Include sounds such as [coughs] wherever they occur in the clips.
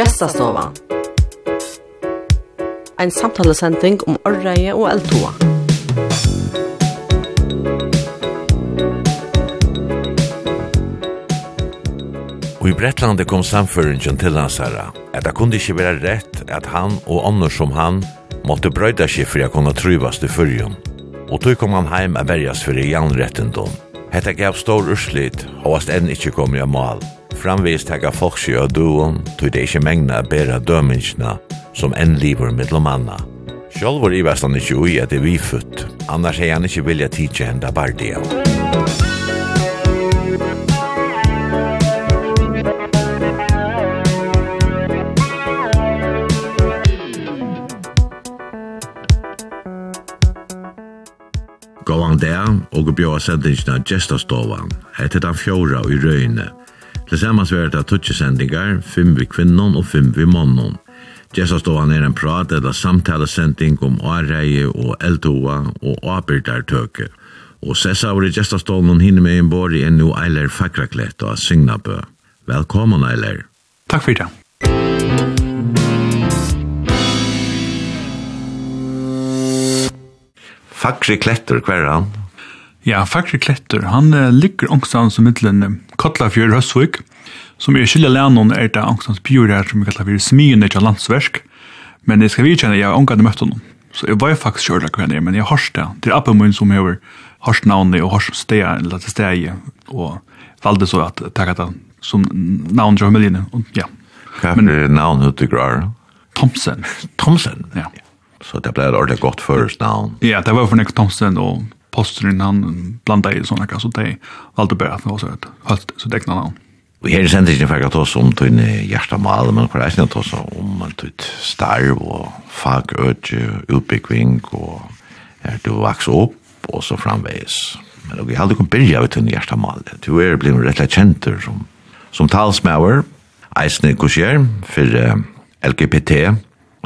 Gestastova. Ein samtalesending om orreie og eldtoa. Og i Bretlandet kom samføringen til Nazara, at det kunne ikke være rett at han og andre som han måtte brøyda seg for å kunne tryvast i fyrjun. Og tog kom han heim a berjas for i janrettendom. Hetta gav stor urslit, og enn ikkje kom i mal framvis tega folksi og duon, tog det ikkje mengna bera dømingsna som enn livur midlomanna. Sjolvor i vestan ikkje ui at det vi futt, annars hei han ikkje vilja tidsi henda bardi av. Gåan der, og bjóa sendingsna gestastovan, hette den fjóra i røyne, Tillsammans var det tutsi sendingar, fem vi kvinnon og fem vi mannon. Gjessa stovan er en prat eller samtalesending om areie og eldhoa og abyrdartøke. Og sessa var i gjesta stovan hinne med en bor i ennu Eiler Fakraklett og Signabø. Velkommen Eiler. Takk for det. Fakri Kletter, hver er han? Ja, Fakri Kletter, han uh, ligger ångstans i middelen Kotlafjør Høsvik, som i skilja lennon er det ångstans bjørgjær som vi kallar for smyen av landsversk, men jeg skal vidkjenne, jeg har ångad møtt honom, så jeg var faktisk kjørla hva han er, men jeg har det, det er appemun som hever hørst navnet og hørst steg, eller til steg, og valde så at takk at som navn til familien, og ja. Hva er navn hva grar? Thomsen. Thomsen? Ja. Så det ble et ordentlig godt først navn. Ja, det var for Nick Thomsen og posten han blandade i sådana kassor. Så det valde bara att det högt så däckna Vi Och här sändes det faktiskt oss om till en hjärtamal, men på det här oss om tøyt starv og fagøtje, utbyggving og er du vaks opp og så framveis. Men vi hade kunnat börja ut en hjärtamal. Du är blivit rätt känter som, som talsmäver, eisne kursier för LGBT,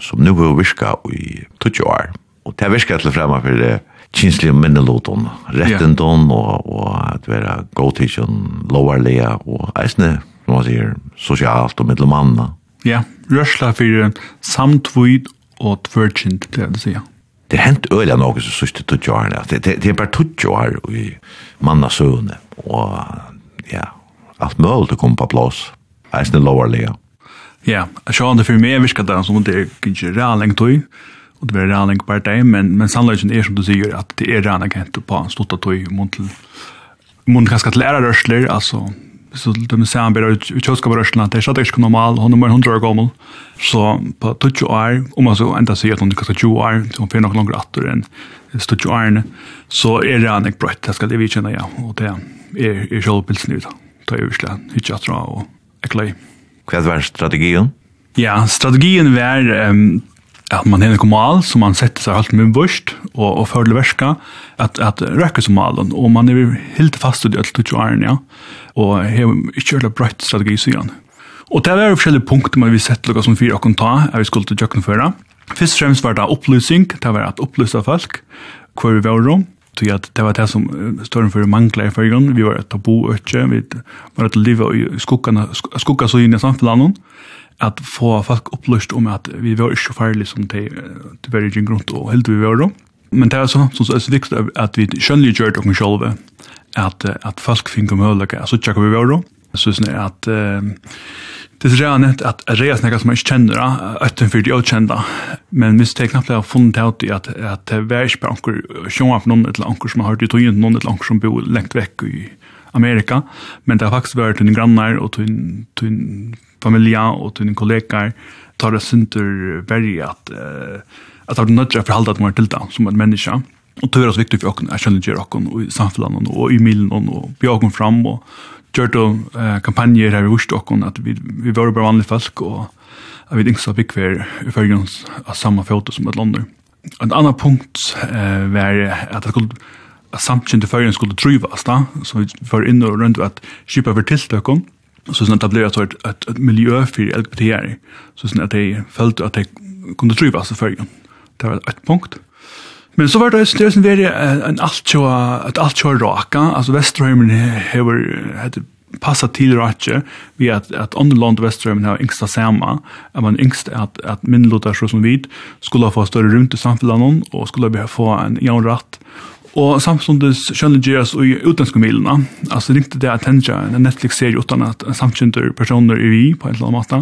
som nu har virka i 20 år. Og det har virka till framme för kinslige minneloton, rettendon og, og at være godtisjon, lovarlega og eisne, som man sier, sosialt og middelmanna. Ja, rørsla for samtvuid og tvørkjent, det er det sier. Det er hent øyla noe som sørste tutsjo årene, det, det, det er bare tutsjo år i manna søvne, og ja, alt mølt å komme på plass, eisne lovarlega. Ja, jeg sjå an det fyrir meg virka det som det er ikke real lengt tøy, og det blir redan en parti men men sannolikt er som du sier at det er redan hent på en stort tog mot til mot kanske til ära rørsler, altså så de ser han bara ut köska på rörslen det er slett ikke normal hun er mer 100 år gammel, så på 20 år om man så enda sier at hun er kanske 20 år så hon får nog långt åter än stort år så er det en brott det skal det vi kjenne, ja og det er, er självbilden ut då är ju slä hitchat og eklai Hva var strategien? Ja, strategien var um, at man har en komal som man sätter sig allt med vurst och, og fördel värska att, att röka som malen och man är helt fast i det allt och ja. Och har ikke gjort brøtt strategi siden. Och det är olika punkter man vill sätta noe som fire kan ta är vi skulle til jöken föra. Först og främst var det opplysning, det var att upplysa folk hvor vi var om tog att det var det som står för mangler för førgen, vi var ett tabu ötje vi var att leva i skuggan skugga så in i samfunnet at få folk opplyst om at vi var ikke farlig som de, de var ikke grunn og helt vi var Men det er så, som er så viktig at vi skjønner gjør det selv, at, at folk finner mulighet, altså ikke vi var Så det er at det er rett nett at reis nekka som man ikke kjenner, øtten for de åkjenda, men hvis det knappt har funnet ut i at, at det er ikke bare anker sjåan for noen eller anker som har hørt i togjen, noen eller anker som bor lengt vekk i Amerika, men det har faktisk vært til grannar og til, til familia og til kollegaer, tar det synder verre at, uh, at det er nødt til å forholde at man er til det som et menneske. Og det er også viktig for åkken, jeg kjenner ikke åkken i samfunnet og i milen og bjør fram og gjør det uh, kampanjer her i vurs til at vi, vi var bare vanlige folk og at vi ikke så fikk vi i følgen av samme foto som et lander. Et annet punkt uh, var at det skulle samtjente färgen skulle trivas da, så vi var inne og rundt at kjipa for tiltøkken, så sånn at det ble et, et, et miljø for LGBTR, så sånn at de følte at de kunne trivas i färgen. Det var et punkt. Men så var det det som var en alt jo at raka, altså Vesterheimen hever hade passa til raka vi at at andre land Vesterheimen har yngsta sama, at man yngst at at minnlotar så som vid skulle få større rundt i samfunnet og skulle få en jaun ratt Og samstundes skjønner gjøres i utenske milene. Altså ringte det at tendra en Netflix-serie uten at samtidig personer er vi på en eller annen måte.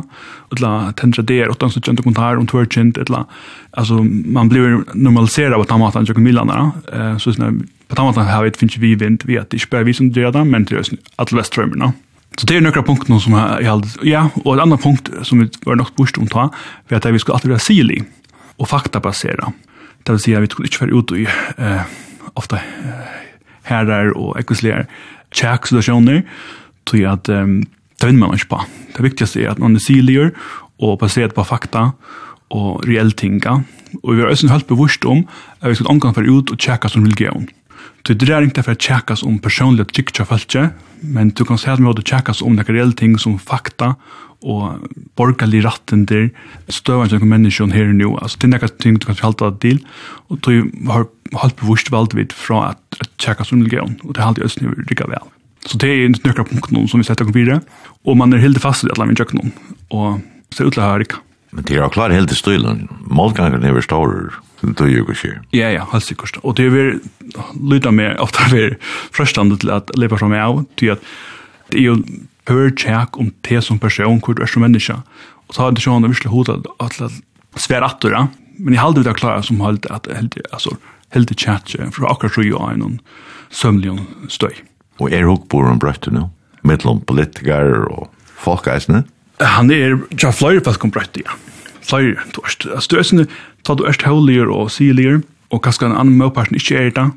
Og til at tendra det er uten som kjente kontar om tverkjent. Altså man blir normaliseret på den måten kjøkken milene. Så på den måten har vi finnes vi vint vi at det ikke bare vi som gjør det, men det er alle veststrømmerne. Så det er några punkter som jeg hade. Ja, og et annet punkt som vi var nok bort om ta, er at vi skal alltid være sili og faktabasere. Det vil si at vi skulle ikke være ute i eh, ofta herrar og ekvislegar tjekk situationer, tog at um, det vinner man ikke på. Det viktigaste er at man er silier og baseret på fakta og reelle tinga. Og vi har også helt bevisst om at vi skal omgang for ut og tjekka som religion. Du drar ikke for å tjekkas om personlig trygg til følge, men du kan se at vi har tjekkas om noen reelle ting som fakta og borgerlig ratten der, støvann som menneskjon her og nå. Altså, det er noen ting du kan forhalte deg til, og du har halvt bevust valgt vid fra at tjekkas om religion, og det har alltid østene rikket vel. Så det er nøkra punkten som vi setter på videre, og man er helt fast i alle min kjøkkenen, og ser ut til å. Men det er klar helt i stilen. Målgangen er stor, Det er jo ikke Ja, ja, helt sikkert. Og det er vi lytter med ofte vi er frøstande til at lepa fra meg av, til at det er jo hør tjekk om te som person, hvor du er som menneske. Og så har det sånn virkelig hodet at svære atter, men jeg halde vi det klare som halde at heldig, altså, i tjekk for akkurat så jo er noen sømlig støy. Og er hukbor om brøttu nå? Mittlom politikar og folkeisene? han er ja flyer fast komplett ja. Flyer du er du ta du erst holier og silier og kanskje en annen møparten ikke er det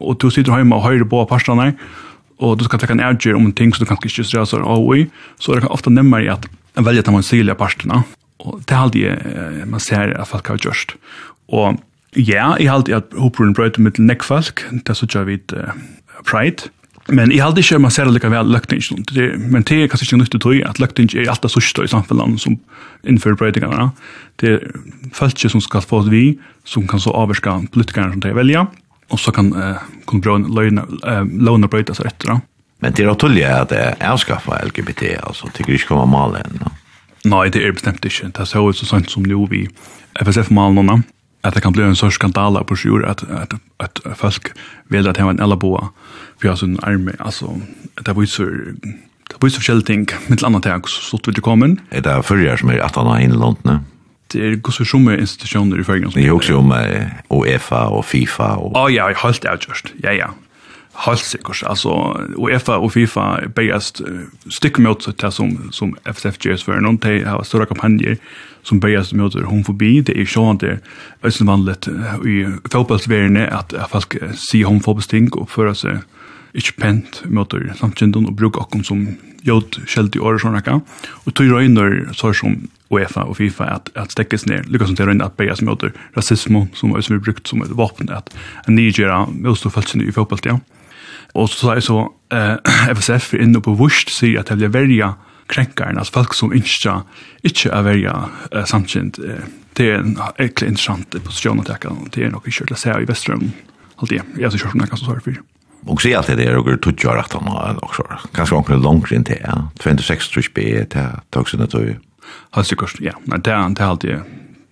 og du sitter hjemme og hører på partene og du skal ta en avgjør om en ting som du kanskje ikke stresser av i så er det ofte nemmere at en velger til man silier partene og det er alltid man ser at folk har gjort og ja, jeg har alltid at hopperen brøyter med nekk folk det er så gjør vi Pride. Men i halde ikke man ser lika vel løgtingen, men det er kanskje ikke nyttig tog at løgtingen er alt det sørste i samfunnet som innfører brøytingene. Det er følelse som skal få vi, som kan så avverska politikerne som de velger, og så kan eh, kunne brøyne, låne brøyta seg etter. Men det er tullig at det er avskaffa LGBT, altså, det er ikke kommer malen. No? Nei, det er bestemt ikke. Det er så ut så sant som nu vi FSF-malen, att det kan bli en sorts skandala på sjur att att at folk vill att ha en elboa för har en arme, alltså det var ju så det var ju så ting, med ett annat ting, så att vi kommer Er det förrjar som är att han har inland det er gos for är institutioner i förgrunden det är også om UEFA och FIFA och ja jeg jag alt det just ja ja. Halt sikkert, alltså UEFA och FIFA bäst stycke mot det som som FFGS for noen, de har stora kampanjer som börjar som möter homofobi det är ju inte ösen vanligt i fotbollsvärlden att folk ser homofobiska ting och föra sig ikke pent møter samtjenden og bruker akkom som jod skjelt i året sånn och Og tog røyner så som UEFA og FIFA at, at stekkes ned, lykkes som til røyner at beia som møter rasismo som er brukt som et vapen, at en nigera møster følelsen i fotballt, ja. Og så säger så, eh, [coughs] FSF er inne på Wurst sier at det blir verja krenkaren, altså folk som ikke, ikke er verja eh, samtjent. Eh, Det er en egentlig interessant posisjon å teka, det er nok ikke til å se i Vestrøm, alltid. Jeg har ikke hørt om det ganske svar for. Og se alt det er og tog jo rett han også, kanskje omkring langt inn til, ja, 26 tror trus b, til tøksene tøy. Helt sikkert, ja, men det er alltid,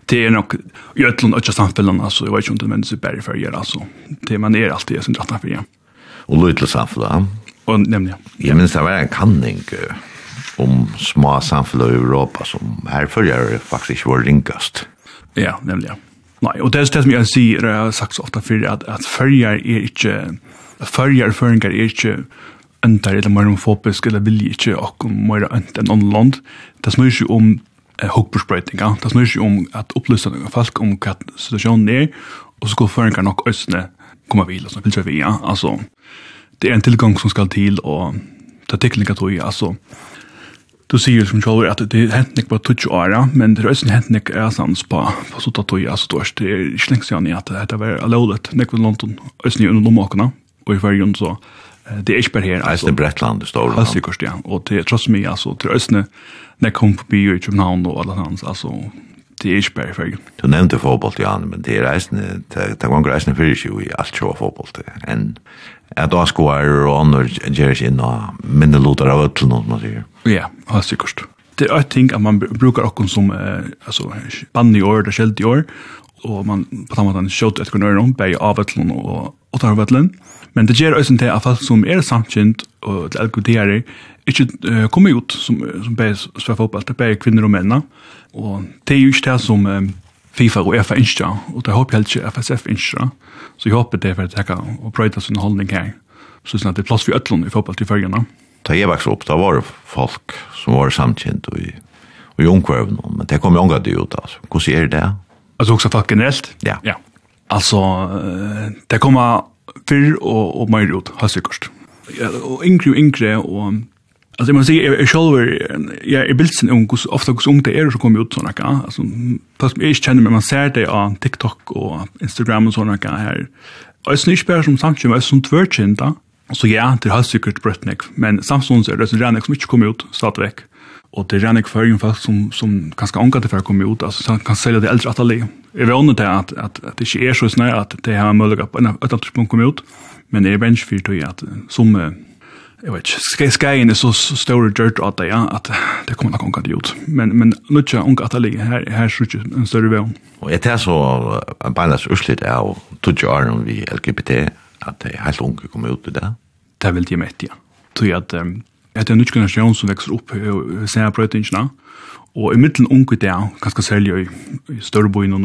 det er nok, i øtlund og ikke samfunnet, altså, jeg vet ikke om det mennesker bare for å gjøre, altså, det man er alltid, jeg synes, 18 for, ja. Og løy til samfunnet, Og nemlig, ja. Jeg minns det var en kanning, om små samfunn i Europa som här følger faktiskt ikke var ringast. Ja, nämligen. Nej, och det er det som jag säger, jeg har sagt så ofte før, at, at følger är inte, att följar föringar är inte öntar eller mer homofobisk eller vilje inte och mer önt enn någon land. Det snurrar ju om eh, hockbrötningar, det snurrar ju om att upplysa folk om hva situasjonen er, och så går nok nog komme komma og så vil vi, ja. alltså det är en tillgång som skal till och det er tror jag, alltså du sier som sjálfur at det hent nek på tutsi åra, men det er også hent nek æsans på, på sota tøy, altså du det er ikke lengst igjen i at dette var allolet, nek på London, også under lommokene, og i fyrjun så, det er ikke bare her. Altså, det er Bretland, det står. Ja, sikkert, ja, og det er tross mig, altså, det er også nek kom på by i København og alle hans, altså, det er ikke bare i Færgen. Du nevnte fotboll, Jan, men det er reisende, det er reisende fyrir seg i alt sjå fotboll, enn at da skoar og andre gjør ikke inn og minne lotar av øtlen, som man sier. Ja, det er sikkert. Det er et ting at man brukar okkur som eh, altså, bann i år, det er skjelt i år, og man på samme måte skjøt etter kun øyne om, bare av øtlen og åttar av øtlen. Men det gjør også til at folk som er samkjent og til LGBTR-er, ikke uh, kommer ut som, som bare spør fotball, det er bare kvinner og menn, og det er jo ikke det som um, FIFA og EFA ønsker, og det håper jeg ikke FSF ønsker, så jeg håper det er for å tenke og brøyde sin holdning her, så sånn at det er plass for øtlån i fotball til følgende. Da jeg vokste opp, da var det folk som var samkjent og i, og i omkvarven, men det kom jo omgå det ut, altså. Hvordan er det? Altså også folk generelt? Ja. ja. Altså, det kommer fyrr og, og mer ut, har sikkert. Ja, og yngre og yngre, og Alltså det man säger är jag är bildsen ung hur ofta hur ung det är som kommer ut sådana här. alltså fast jag känner mig man ser det på TikTok och Instagram och såna här. Och jag är inte som sagt ju som tvärkända. Så ja, det har säkert brötnek, men Samsung är det så redan som inte kommer ut stadigväck. Och det är redan för folk som, som ganska ångat för att komma ut, alltså så kan sälja det äldre atelier. Jag vet inte att, att, att det inte är så snö att det här är möjligt att ett atelier kommer ut, men det är bench för att som jag vet inte, ska skägen är så stor gjort att det, ja, att det kommer nog att gjort. Men, men nu tja, unga att det här, här ser inte en större väg. Och jag tar så, en balans urslit är av tog år om vi LGBT, att det är helt unga kommer ut i det. Det är väl det mätt, ja. Tror att, um, att det är en nytt generation som växer upp och ser brötingarna, Og i middelen unge der, ganske særlig i Størboin og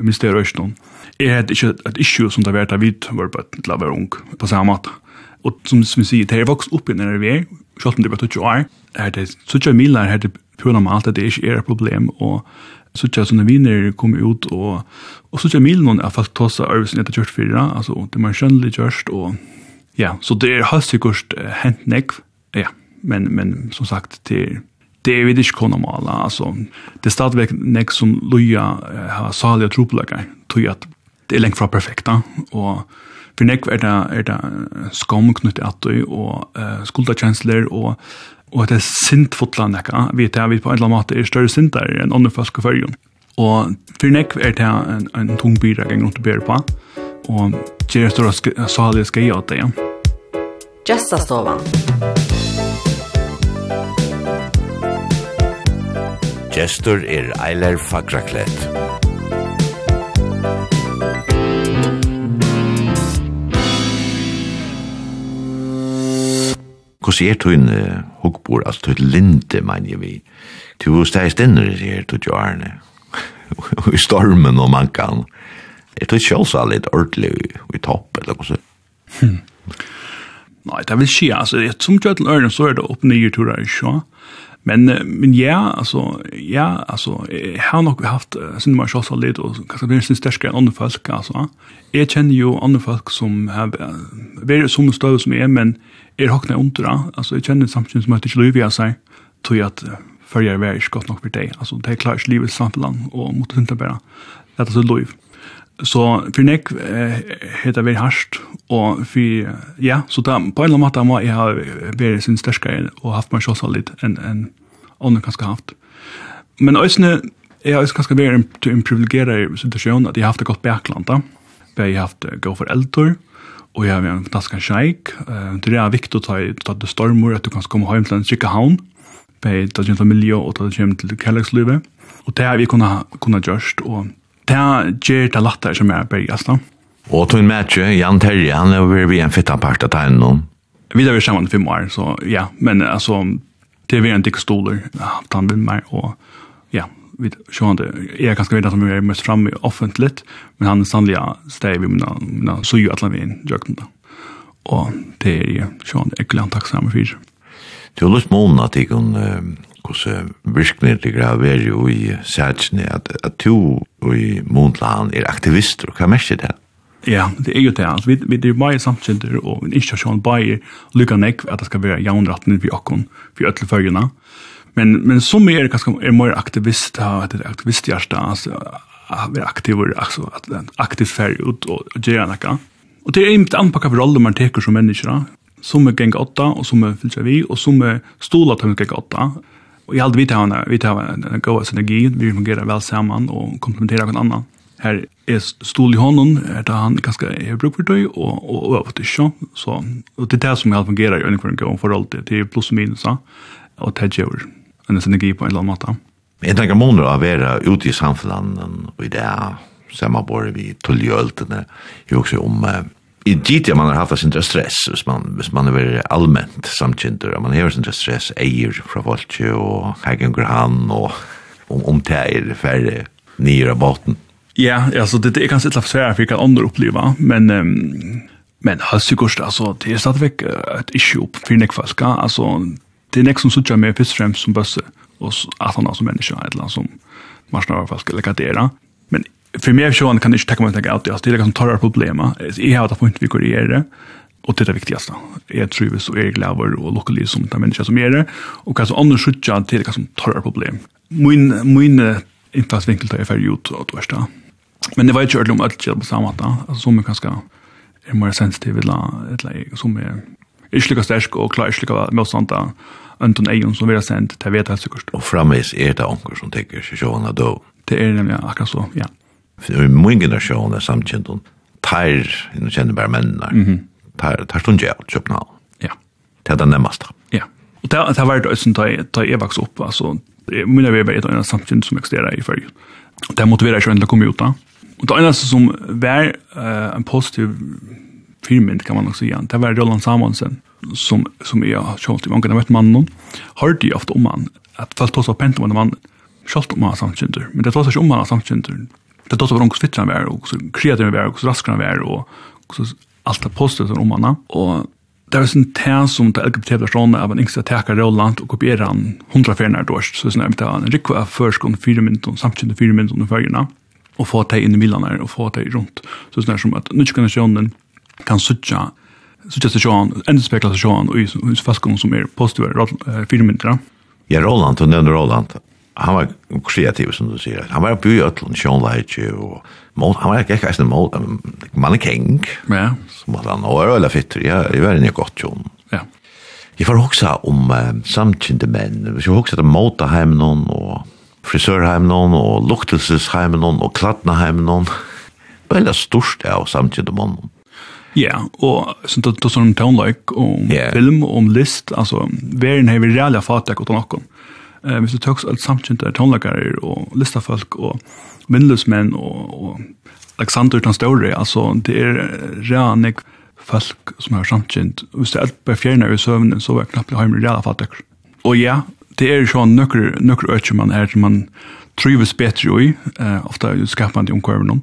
Mysteriøsten, er det ikke et issue som det har vært av vidt, var på til å være ung på samme måte. Og som, som vi sier, det er vokst opp i når vi er, selv om det var 20 år, er det sånn miler her til pøla med alt at det ikke er et problem, og sånn sånne viner kommer ut, og, og sånn miler er faktisk ta seg øvelsen etter kjørt fyra, altså det er skjønnelig kjørst, og ja, så det er helt sikkert uh, hent nekv, ja, men, men som sagt, til det er vi ikke kunne male, altså det er stadigvæk nekv som loja uh, har salige tropelager, tog at det er lengt fra perfekta, og For nek er det, er det skam knyttet at og uh, skuldakjensler, og og det er sintfotla nekka, vi er vi på en eller annen måte er større sintar enn andre folk og fyrjum. Og for nek er det en, en tung bidrag gang rundt og byrra på, og gjer større salige skei av det, ja. Gjestastovan Gestur er Eiler Fagraklett. Hvordan er tøyn uh, hukkbord, altså tøyt linde, mener jeg vi. Du er steg stinner, i her, jo Arne. I stormen og man kan. Er tøyt sjålsa litt ordentlig i topp, eller hva så? Nei, det vil skje, altså, som tøyt til ørne, så er det opp nye turer, ikke? Men, men ja, alltså, ja, alltså, jag har nog haft uh, sin man så lite och kanske blir sin stärskare än andra folk, alltså. Jag känner ju andra folk som har varit som stöd som är, men är hakna under Alltså, jag känner samtidigt som att det inte löver sig, tror jag att jag är gott nog för dig. Alltså, det är klart livet i och mot inte bara lätta sig löv. Mm. Så för nek eh, heter vi harst och för ja, så där på en eller annen måte må jag ha varit sin størskere och haft man så lite en en ånden kanske haft. Men ösne jeg har kanske vært en, en privilegeret situasjon at jeg haft et gott backland då vi har haft gå for eldor, och jag har en fantastisk sjeik. Det är viktigt att ta, ta det stormer att du kan komma hem till en chicka havn, da det kommer til miljø og da det kommer til kærlighetslivet. Og det har vi kunnet, kunnet gjørst, og det gjør det lettere som er bergast da. Og tog en match, Jan Terje, han er over ved en fittan part av tegnen nå. Vi har vært sammen i fem år, så ja, men altså, det er vi en dikke stoler, haft han med meg, og ja, vi sjón det är ganska vidt som vi är mest framme offentligt men han sannligen steg vi men så ju alla vägen jag då och det är ju sjón det är glad tacksam för Du har lyst månen at jeg kan hvordan virkning ligger av er jo i sætsene, at, at du i Månland er aktivister, og hva merker det? Ja, det er jo det. Altså, vi, vi er bare samtidig, og en institusjon bare lykker nek at det skal være jaunratten for okken, for øtler følgene. Men, men som er ganske er mer aktivist, at det er aktivisthjerte, altså, at vi er aktiver, altså, at det er aktivt ferdig ut og, og gjør noe. Og det er en anpakket rolle man teker som mennesker, som er geng åtta, og som er fyllt vi, og som er stola til geng åtta. Og jag hade vi tar vi tar en god synergi, vi fungerer väl sammen och komplementerer varandra. annan. Här är stol i hånden, här tar han ganska är bruk för dig och och, och över till så så och det där som jag fungerar ju ungefär en gång för allt det är plus och minus och det gjør en synergi på en annan måte. Men tenker måneder månader av era ute i samfunnet och i det samma vi tulljöldene, jo också om i dit man har haft sin stress hvis man hvis man är allmänt samtidigt man har sin stress ejer från folk och hagen han och om om tär färre nya botten. Ja, alltså det är kanske lite svårt för kan andra uppleva men um, men alltså kost alltså det är stadigt ett issue för nek folk alltså det är nek som såg med först främst som bösse och att han som människa ett land som marsnar folk eller kadera men för mig så kan inte ta mig att out det är liksom tar problem. Jag har ett punkt vi går göra och det är det viktigaste. Jag tror vi så är glada och locally som de människor som är det och kanske andra skjuta till det som tar problem. Min min infallsvinkel tar jag för ut åt värsta. Men det var ju ordentligt om allt på samma sätt. Alltså som är ganska är mer sensitiv eller eller som är är lika stark och klarer ikke lykkes med sånt där Anton Ejon som vi har sendt, det vet jeg sikkert. Og fremvis er det anker som tenker seg sjående da. Det er nemlig akkurat så, ja i min generasjon er samkjent om tar, nå kjenner bare mennene, mm -hmm. tar, tar stund jeg til København. Ja. Det er det nærmeste. Ja. Og det, det har vært også da jeg vokste opp, altså, mine arbeid er et av en samkjent som eksisterer i Førgen. Det motiverer ikke å komme ut da. Og det eneste som var uh, en positiv firmynd, kan man nok si, Det var Roland Samuelsen som, som jeg har kjølt i mange. av vet mannen, hørte jeg ofte om han, at folk tog så pent om han, kjølt om han samkjønter. Men det tog seg ikke om han samkjønter det dotter var hur han var og så kreativ han var och så raskran var og så alt det postet som han, og det är sån tæn som det LGBT personen av en yngsta täcker Roland og kopierar han hundra färnar dårst. så sån där en rikva förskon fire minutter, samtidigt fire minutter under färgerna og få ta inn i Milan og få ta rundt. så sån som at nu kan jag kan söka söka session en spekla session og i fast som är postet fire minutter. Ja, Roland, du nevner Roland han var kreativ som du sier. Han var by ötlun sjónleiki og mot han var ekki eisini mot man king. Ja. Som han var eller fitter. Ja, jeg var ni gott sjón. Ja. Jeg får også om uh, samkynde menn. Hvis jeg hoksa til motorheim noen, og frisørheim noen, og luktelsesheim noen, og kladnaheim noen. Veldig størst av samkynde menn. Ja, og så det, det er sånn om yeah. film, om list, altså, verden har vi reale fatak utan okkom. Eh, hvis du tøks alt samkjent der tonlakere og listafolk og vindløsmenn og, og Alexander den Store, altså det er reanig folk som har samtjent. Hvis det er alt bare fjerne i søvnen, så var knappt hjemme i reala fattig. Og ja, det er jo nøkker, nøkker økker man her, man trives bedre i, eh, ofte man det skapende.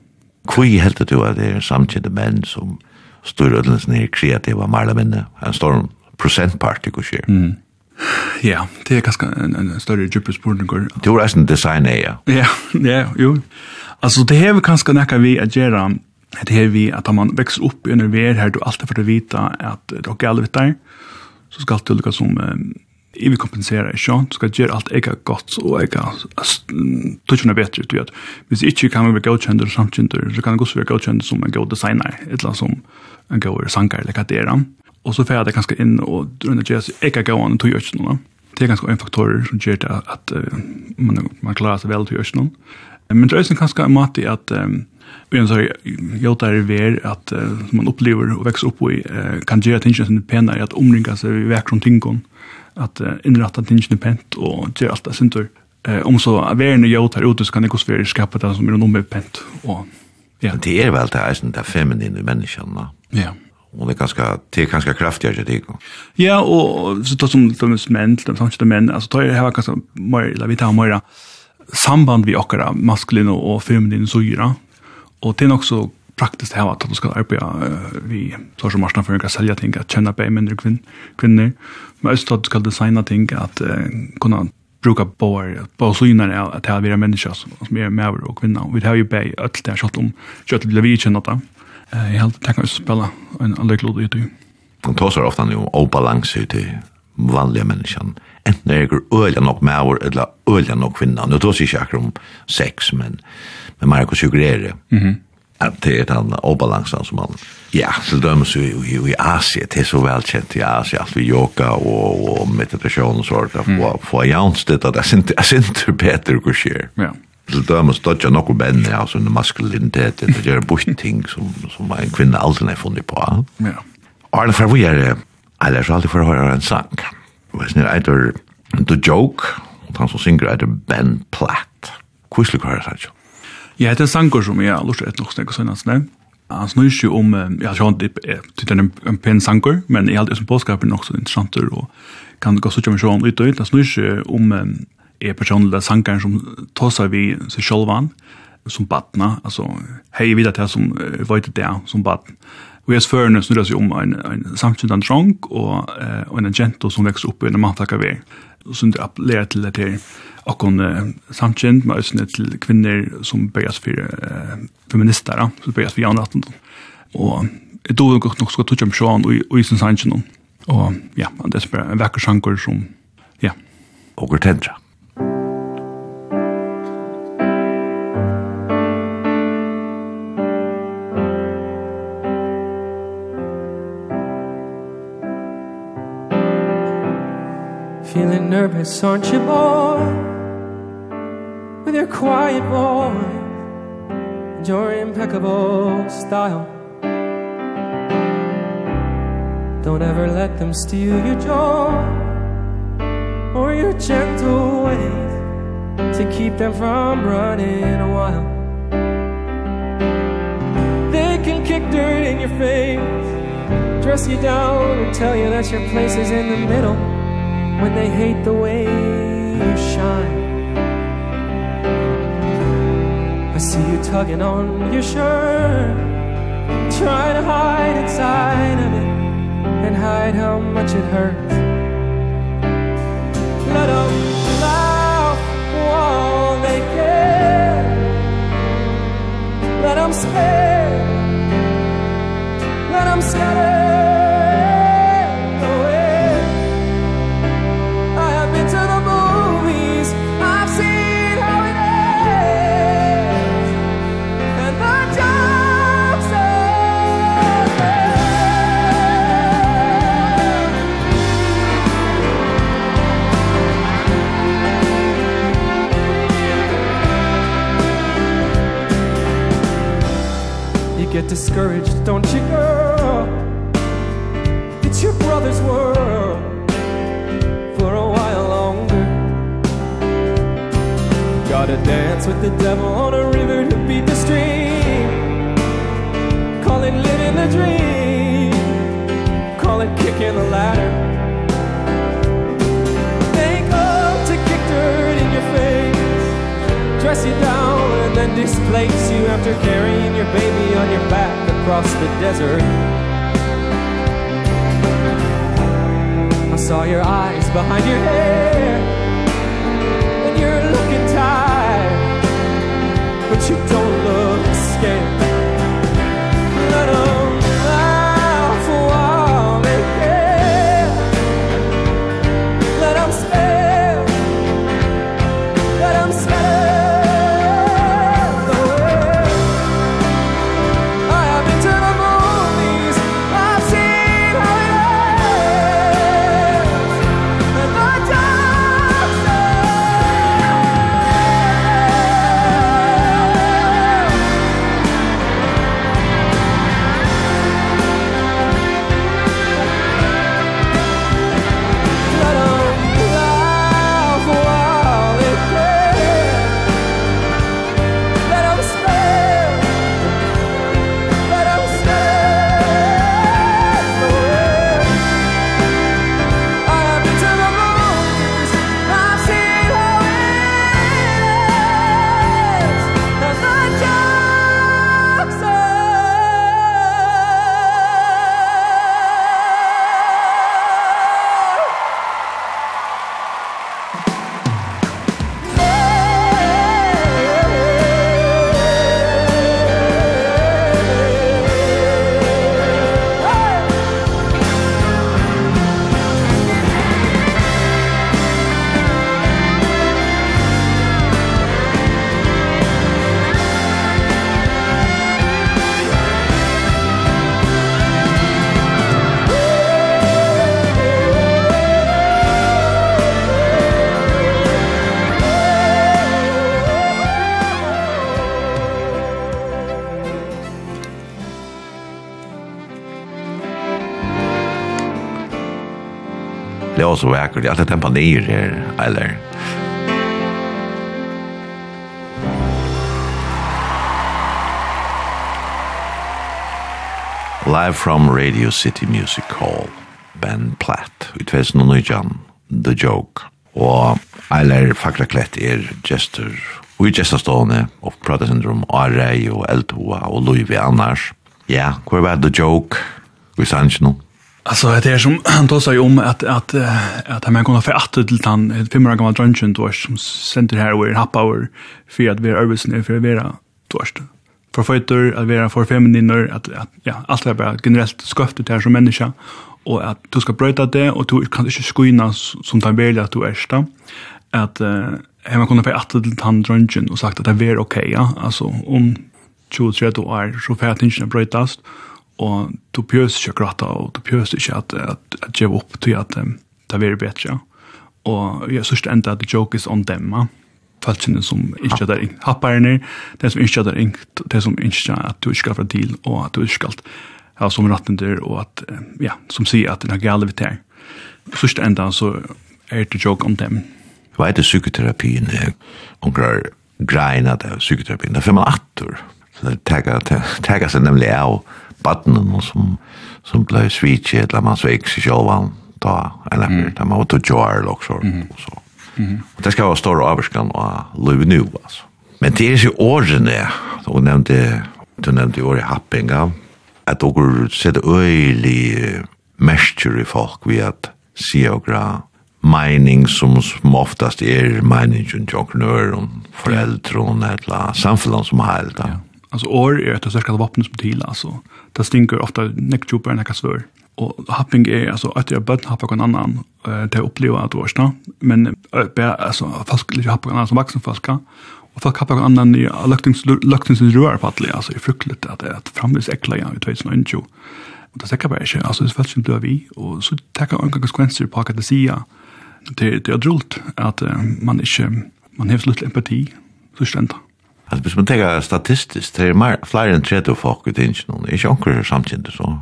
Hvor helt du at det er samkjente menn som styrødelsen er kreativa marlamene, en storm prosentparti kurser. Mm. Ja, det er ganske en, en større djupere spurninger. Du er en designer, ja. Ja, ja, jo. Altså, det har vi kanskje nekka vi at gjøre, det har vi at man vekser opp under vi her, du alltid får vite at det er galt vitt der, så skal du lukka som vi kompenserar ikke, du skal gjøre alt ega godt og ega tøtjene bedre, du vet. Hvis ikke kan vi være godkjender og samkjender, så kan det også være godkjender som en god designer, et eller annet som en god sanger eller hva det er. Og så får jeg det ganske inn og drønner gjøre seg ega gående til å gjøre ikke noe. Det er ganske en faktorer som gjør det at uh, man, man klarer seg vel til å gjøre ikke noe. Men det er også ganske en måte at Men så jag där är att man upplever och växer upp i kan ge attention till penna att omringa sig i verkligen tingon at uh, innrätta tingene pent og gjøre alt det sinter. Eh, om så verden og jord her ute, så kan det gå svære skapet det som er noe med pent. Og, ja. Det er vel det er sånn det feminine menneskene. Ja. Og det er ganske, det er ganske kraftigere til det. Ja, og så tar som de menn, de samtidig menn, altså tar jeg her ganske mer, eller vi tar mer, samband vi akkurat maskulin og feminin syra. Og det er nok så praktiskt här att de ska arbeta vi så som marsna för att sälja ting att tjäna på mindre kvinn kvinnor. Men också att ska designa ting att kunna bruka bor på synar att ha vara människor som är med och kvinnor vi har ju bäj allt där shot om kött till vi känner det. Jag helt tackar spela en annorlunda ut de tar ofta nu obalans ut i vanliga människan. Enten är det öliga nog med eller öliga nog kvinnan nu tar sig säkert om sex men men man kan ju grejer det at det er den obalansen som man... Ja, til dømes jo i, i Asia, det er så velkjent i Asia, alt vi yoga og, og meditasjon og sånt, mm. og få jaunstitt at jeg synes sinter Peter hva skjer. Ja. Til dømes dødja nokko menn, ja, sånn maskulinitet, det gjør bort ting som, som en kvinne aldri har funnet på. Ja. Arne, for vi er, eller så alltid for å høre en sang. Og jeg snir eitur The Joke, og han som synger eitur Ben Platt. Hvordan lukker jeg det, Sancho? Ja, det er sanger som jeg har lyst til nok lukke snakke sånn, altså. Han snur ikke om, ja, jeg det er en, en pen sanger, men jeg har alltid som påskapen så interessant og kan gå så ikke om jeg har ut og ut, han snur ikke om er personliga sangeren som tosar vi seg sjølvan, som badna, altså, hei vidat det som var det som badna, Vi er spørende snurrer seg om en, en samkjentende trang og, eh, og en agento som vekst opp i en manntakavei. Og så det appellerer til det til akkurat eh, samkjent, men også til kvinner som bøyes for eh, feminister, som bøyes for janraten. Og jeg tror nok nok skal tog om sjåan og i sin samkjent. Og ja, det er bare en vekker sjanker som, ja. Og tendra. Feeling nervous, aren't you, boy? With your quiet voice And your impeccable style. Don't ever let them steal your joy Or your gentle ways To keep them from running wild. They can kick dirt in your face Dress you down and tell you that your place is in the middle when they hate the way you shine. I see you tugging on your shirt Trying to hide inside of it And hide how much it hurts. Let them laugh while they care. Let them spare Let them scatter. discouraged, don't you, girl? It's your brother's world for a while longer. Gotta dance with the devil on a river to beat the stream. Call it living the dream. Call it kicking the ladder. Thank up to kick dirt in your face. Dress you down then displace you after carrying your baby on your back across the desert. I saw your eyes behind your hair and you're looking tired but you don't look scared. så vakkert, at det er tempanier her, eller... Live from Radio City Music Hall, Ben Platt, i 2019, The Joke. Og Eiler Fakraklett er gestur, og i gestastående, og pratesyndrom, Arei og Eltoa og Louis V. Annars. Ja, hva er The Joke? Vi sanns noe. Alltså det är som [clears throat] han då sa ju om att att att han kommer för att till han fem år gammal drunchen då som center här where half hour för att vi är översen för att vara torst. För fighter att vara för femininer att att ja allt är bara generellt sköft ut här som människa. Och att du ska bryta det och du kan inte skynna som tar väl att du är sta att hemma kunde för att till han drunchen och sagt att det är okej ja. Alltså om 23 år så färdtingen brytas och og du pjøs ikke gratta, og du pjøs ikke at, at, at gjøre opp til at um, det er veldig bedre. Og jeg synes enda at the joke is on them, ja. Falskene som ikke er ringt. Happerne, de som ikke er ringt, de som ikke er at du ikke skal fra til, og at du ikke skal ha som ratten der, og at, ja, som sier at det er gale vi tar. Sørst enda så er det joke on dem. Hva er det psykoterapien? Omkrar greina det psykoterapien. Det er fem atter. Så det taggar seg nemlig av badnen som, som ble svitje, eller man sveik seg selv han ta, eller mm. det var til Joar også. Mm. Og, så. Mm. og det skal være stor avskan av liv nu, altså. Men det er jo årene, du nevnte, du nevnte året happinga, at dere setter øyelig mestur i folk ved at sier gra mening som, som oftast er meningen til entreprenøren, foreldre og et eller annet som har helt. Ja. Alltså år är ett särskilt vapen som till alltså. Det stinker ofta neckjuper när kasvör. Och happening är alltså att jag börjar happa någon annan eh det upplever att vara men bara alltså fast lite happa någon annan som vuxen falska och folk happa någon annan i luktings luktings rör på att alltså i fruktligt att det framvis äckla jag vet inte ju. Och det säkert bara är alltså det fast inte vi och så tar jag en konsekvenser på att det sia. Det det är drult att man inte man har lite empati så ständigt Alltså hvis man tänker statistiskt, det är mer, fler än 30 folk i tingen, det är inte onker samtidigt så.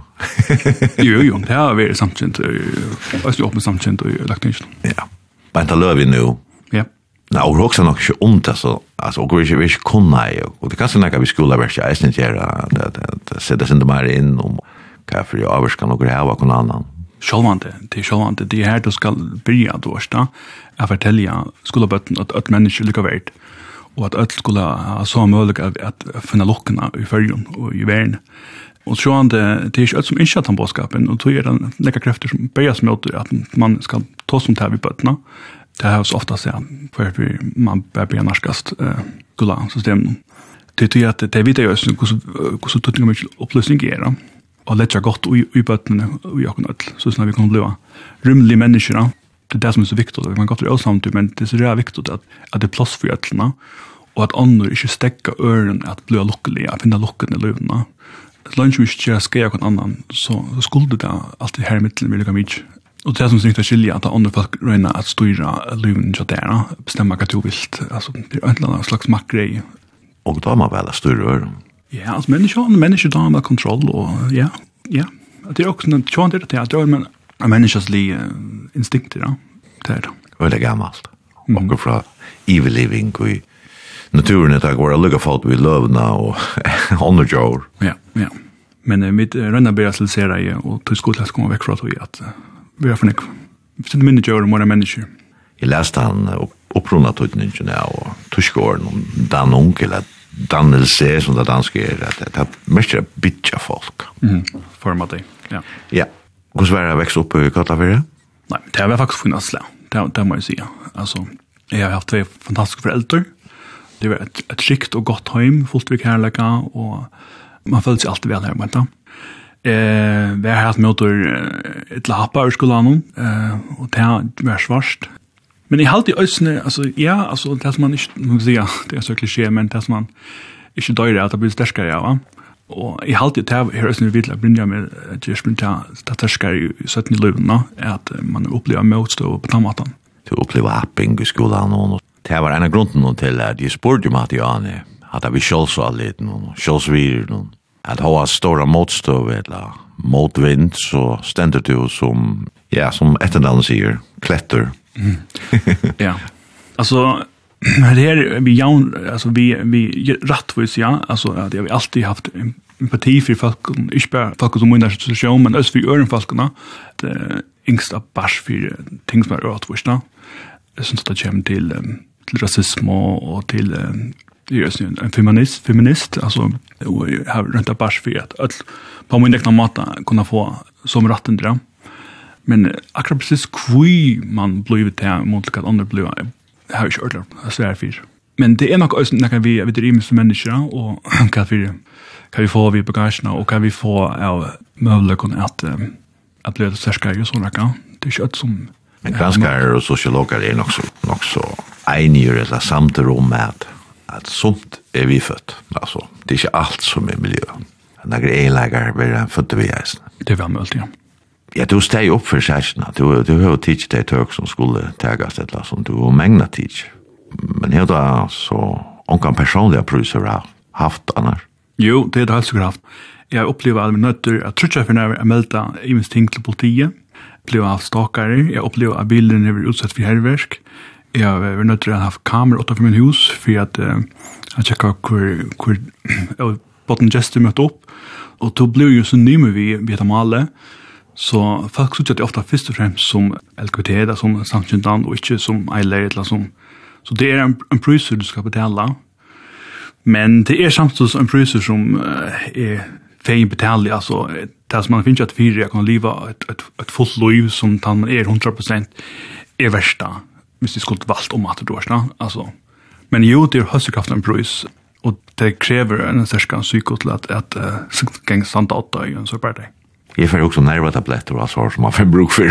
[laughs] jo, jo, det har varit samtidigt, alltså öppna samtidigt och lagt tingen. Ja, men inte löv nu. Ja. Nej, och också nog inte ont alltså, alltså och vi inte kunna och det kanske när vi skulle vara så är inte göra det sätta sig inte mer in om kaffe och avskan och gräva och någon annan. Självande, det är självande, det är här du ska börja då, att fortälja skolabötten att, att människor lyckas värt. Mm og at alt skulle ha så mulig at, at finne lukkene i färgen og i verden. Og så han det, det er ikke alt som ikke har han bådskapen och då är det nekka krefter som börjar mot at man skal ta som här vid bøttene. Det här är så ofta så här, för man bør bli norskast uh, gula systemen. Det är ju att det vet jag ju hvordan så tuttingar mycket upplösning är då. Och lättja gott i bötterna och jag kan öll så at vi kan bli rymlige mennesker, det är det som är så viktigt. Man kan gott vara åsamt, men det är så det är viktigt att, att det är plats för öllna og at andre ikke stekker øren at blir lukkelig, at finner lukken i løvene. Et land som ikke skal gjøre noen annen, så, så skulle det alltid her i midten vil lykke mye. Og det er som snitt å skilje at andre folk røyner at styrer løvene til dere, bestemmer hva du vil. Altså, det er en eller annen slags makkeri. Og da man vel styrer øren. Ja, altså mennesker, mennesker da med kontroll, og ja, ja. Det er også en tjån til det, at det er en menneskers li instinkter, ja. Det er det. Og det er gammelt. Mm. Og fra evil living og naturen er takk tack vare lugga folk vi lövna och [laughs] underjord. Ja, ja. Men uh, mitt uh, rönna börjar slicera i og tog skole skal komme vekk fra att vi uh, vi har förnick. Vi sitter minne jord og måre mennesker. Jeg leste han upprunna tutningen og tuskåren om Dan Onkel att dannelse som det danske er, at det er mest er bitja folk. Mm, Format det, ja. Ja. Hvordan var det vekst opp i Kattafyrre? Nei, det har vi faktisk funnet slag, det, det må jeg si. Altså, jeg har haft tve fantastiske foreldre, det var et, et trygt og godt heim, fullt vi kærleika, og man følte seg alltid vel her, men da. Eh, vi har hatt møter et lappa ur skolan, eh, og det var svarst. Men jeg halte i øsne, altså, ja, altså, det som man ikke, man kan si, det er så klisjé, men det som man ikke døyre, at det blir sterskere, ja, va? Og jeg halte i det her øsne vidla brinja med at jeg sprinja sterskere i 17 i løven, at man opplever motstå på den maten. Du opplever apping i skolan, og det var en av grunden til at jeg spurte om at jeg ane, at jeg vil sjåls og alle noen, sjåls virer noen. At ha stora motstøv eller motvind, så stender du som, ja, som etternavn sier, kletter. Mm. [laughs] ja, altså, det [clears throat] her vi jaun, altså vi, vi rattvis, ja, altså at jeg har alltid haft empati for folk, ikke bare folk som munner seg sjøen, men også for ørenfolkene, det yngste bars for ting som er rattvis, da. Jeg synes det kommer til, um, till rasism och till just nu en feminist feminist alltså och har runt bars för att all på min egna matta kunna få som rätten där men akkurat precis kvui man blivit där mot att andra blå har ju kört så är fyr men det er nok også noe vi vet det som mennesker, og [clears throat] hva vi hva vi får vi bagasjene, og hva vi får av möjligheten att at bli det särskar ju sådana kan det er ikke alt som Men granskare och sosiologer er nok så, nok så einiger eller samter om at, at sumt er vi født. Altså, det er ikke alt som er miljø. Några elägar blir han födde vi eisen. Det var möjligt, ja. Ja, du steg upp för särskilna. Du, du har tidigt det tök som skulle tägas ett lass som du har mängna tidigt. Men helt då så omkan personliga priser har haft annars. Jo, det er det helst sikkert haft. Jag upplever alla mina nötter. Jag tror inte jag att mälta i minst ting til politiet. Jeg opplever allt stakare. jeg opplever at bilen er utsatt for härverk jeg vi nødt til å ha kamera utenfor min hus, for at uh, jeg sjekket hvor, hvor [clears throat] uh, botten gestet møtte opp, og då blir jo så nymme vi vet om alle, så folk synes at det ofte først og fremst som LKT, da, som samkjøntan, og ikke som eiler, eller sånn. Så det er en, en priser du skal betale, men det er samtidig en priser som uh, er fein betale, altså det som man finner at fire, jeg kan leva et, et, et fullt liv som man er 100% er versta hvis de skulle valgt om at det årsna, altså. Men jo, det er høstekraften en brus, og det krever en særskans psyko til at, at uh, gang standa åtta i en sårbar dag. Jeg får jo også nerva tabletter og altså, som man får bruk for.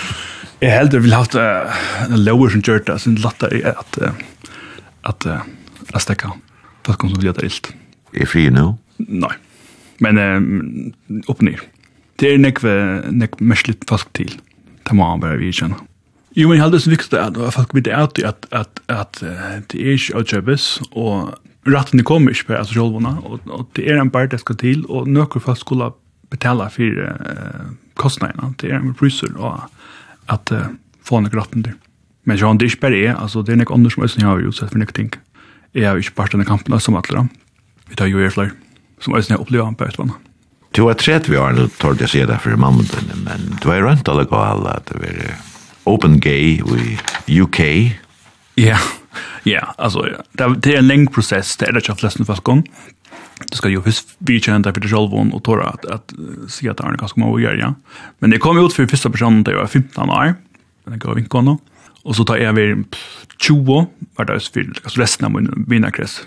[laughs] jeg heldur vil haft uh, en lower som gjør det, sin latter i at, uh, at, uh, at stekka folk som vil gjøre det ilt. Er fri nå? Nei, men uh, opp ned. Det er nekve, nekve merslitt fast til. Det må han bare vidkjenne. Jo, men jeg heldig så viktig at folk vet at, at, at, at det er ikke avkjøpes, og rattene kommer ikke på altså asosialvåna, og, og det er en bare det skal til, og nøkker folk skulle betala for uh, kostnadene, det er en priser, og at uh, få noen ratten til. Men John, det er ikke bare jeg, altså det er noen andre som øyne har utsett for noen ting. Jeg har ikke bare denne kampen som alle, vi tar jo er flere, som øyne har opplevd på Østvannet. Du har tredje vi har, tål jeg sier det for mannen, men du har rønt alle gale at det er Open Gay i UK. Ja, ja, altså, det er en lengre prosess, det er det ikke av fleste første gang. Det skal jo husk vi kjent for det Sjolvon og tåre at, at si at det er ganske mange å gjøre, ja. Men det kom ut for første personen da jeg var 15 år, men jeg gav vinkene, og så tar jeg over 20 hver dag for altså resten av min vinnerkrets.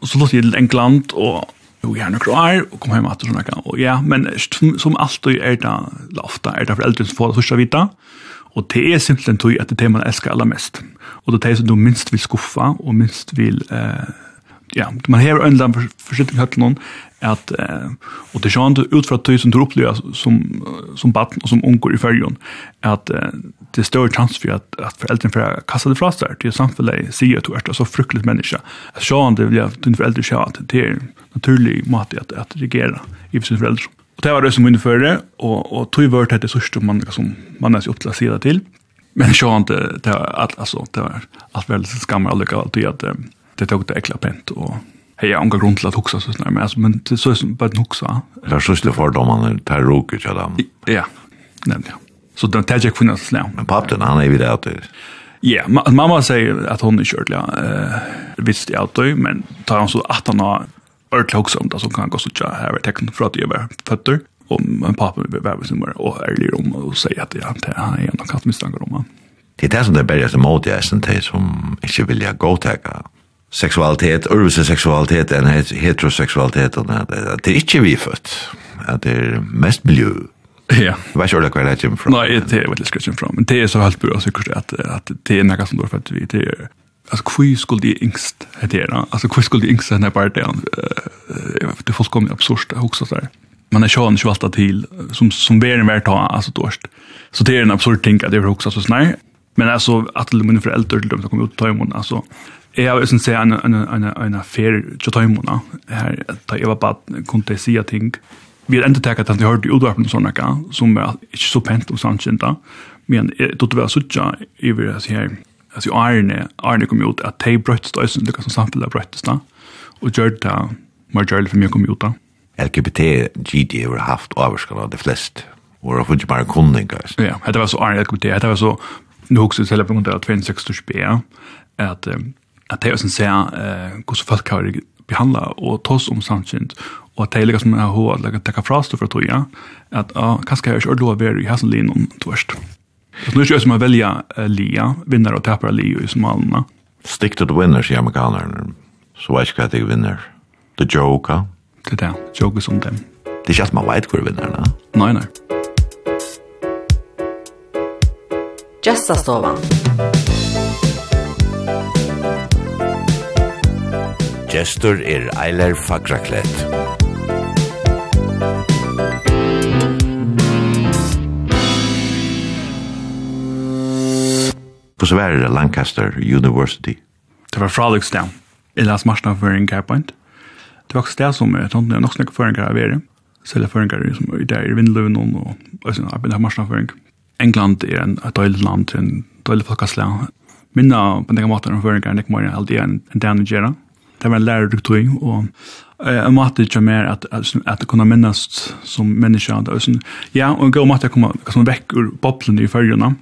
Og så låt jeg til England og jo gjerne klar, og kom hjem etter sånn, og ja, men som, som alltid er det, ofte er det for eldre som får det første vita, Og det er simpelthen tog at det er det man elsker aller mest. Og det er det som du minst vil skuffa, og minst vil... Eh, ja, man har en land forsiktig høyt til noen, at, eh, og det er sånn ut fra tøy som du opplever som, som batten og som unger i fyrjon, at eh, det er større chans for at, at foreldrene får kasta det fra seg, til samfunnet sier at du er så fryktelig menneske. At sånn det vil jeg, dine foreldre sier at det er naturlig måte at, at reagere i sin foreldre. Og det var det som hun fører, og, og tog vørt etter sørste man, som man er så til å si det til. Men så han det, det var altså, det var alt väldigt skammer alle galt i at det tog det ekla pent, og hei, jeg omgår grunn til at hoksa, så snart, men, men det så som bare en hoksa. Det er sørste fordommene, det er roket til dem. Ja, nemlig, ja. Så det tar ikke kvinner som. Men pappen, han er videre til. Ja, mamma säger att hon är kört, ja. Uh, visst, jag men tar han så att han har ordentlig også om det, så kan gå så tja, her er tekken for at jeg var føtter, og min pappa vil være sin mor, og ærlig om å si at jeg har en og katt mistanker om han. Det er det som det er som etter måte, jeg synes det som ikke vil jeg gå tega seksualitet, urvise seksualitet enn heteroseksualitet, det er ikke vi født, det er mest miljø. Ja. Jeg vet ikke ordentlig hva det kommer fra. Nei, det er veldig skrevet fra, men det er så helt bra sikkert at, at det er noe som du har født vi, det er alltså kvui skulle det ängst det där alltså kvui skulle det ängst när bara det det får komma absurt också så där man är sjön ju alltid till som som ber en vart ta alltså dåst så det är en absurd ting att det är också så snär men alltså att de mina föräldrar till dem som kommer ut ta imorgon alltså Jag har sen säga en en en en affär till tajmona. Här jeg var bad kunde se ting. Vi har inte tagit att jag hörde utvarpen och sådana som är inte så pent om sannsynta. Men det var så i över det här alltså Arne Arne kom ut att te brötts då sen det som samfällt brötts då och gjorde det majority för mig kom ut då LGBT GD har haft överskan de flest och har funnits bara kunningar. Ja, det var så Arne LGBT, det var så nu också till på grund av 26-årsbe att att det är sen säga eh hur så folk har behandla och tas om samtidigt och att det som en hår att lägga ta frast för att ja att ja kanske jag kör då över i hasen linjen tvärst. Så nu är det som att välja uh, lia, vinnare och tappare lia i smalna. Stick to the winners i amerikanerna. Så vet jag att jag vinner. The joker. Det är det. joker som dem. Det är inte att man vet hur vinnarna. Nej, nej. Gästastovan. Gestur er Eiler Fagraklett. på Sverige Lancaster University. Det var Frolicstown. Jeg las marsna for en gaipoint. Det var også det som jeg tante jeg nok snakker for en gaivere. Selv for en gaivere som er der i vindløven og og sånn arbeid av marsna for en. England er en døylig land, en døylig folkeslag. Minna på den måten om for en gaivere ikke mer alltid en dan gjerne. Det var en lærerduktori og en måte ikke mer at, at, at det kunne minnes som mennesker. Ja, og en god måte å komme vekk ur boblen i følgene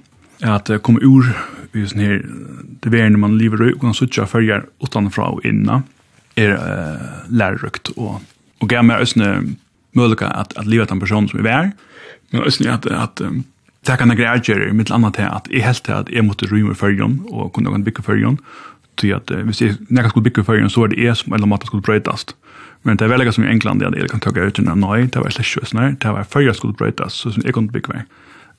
at det kommer ur i sånn her det verden man lever i, og kan sitte følger utenfra og inna, er uh, lærerøkt. Og, og gav meg også mulighet at, at livet av en person som er vær, men også at, at um, det kan jeg greie gjøre, mitt annet til at jeg helt til at jeg måtte rymme følgen, og kunne noen bygge følgen, til at uh, hvis jeg nekker skulle bygge følgen, så er det jeg som eller måtte skulle brøytast. Men det er veldig som i England, at jeg kan tøkke ut til nei, det var slett kjøsner, det var følgen skulle brøytast, så som jeg kunne bygge følgen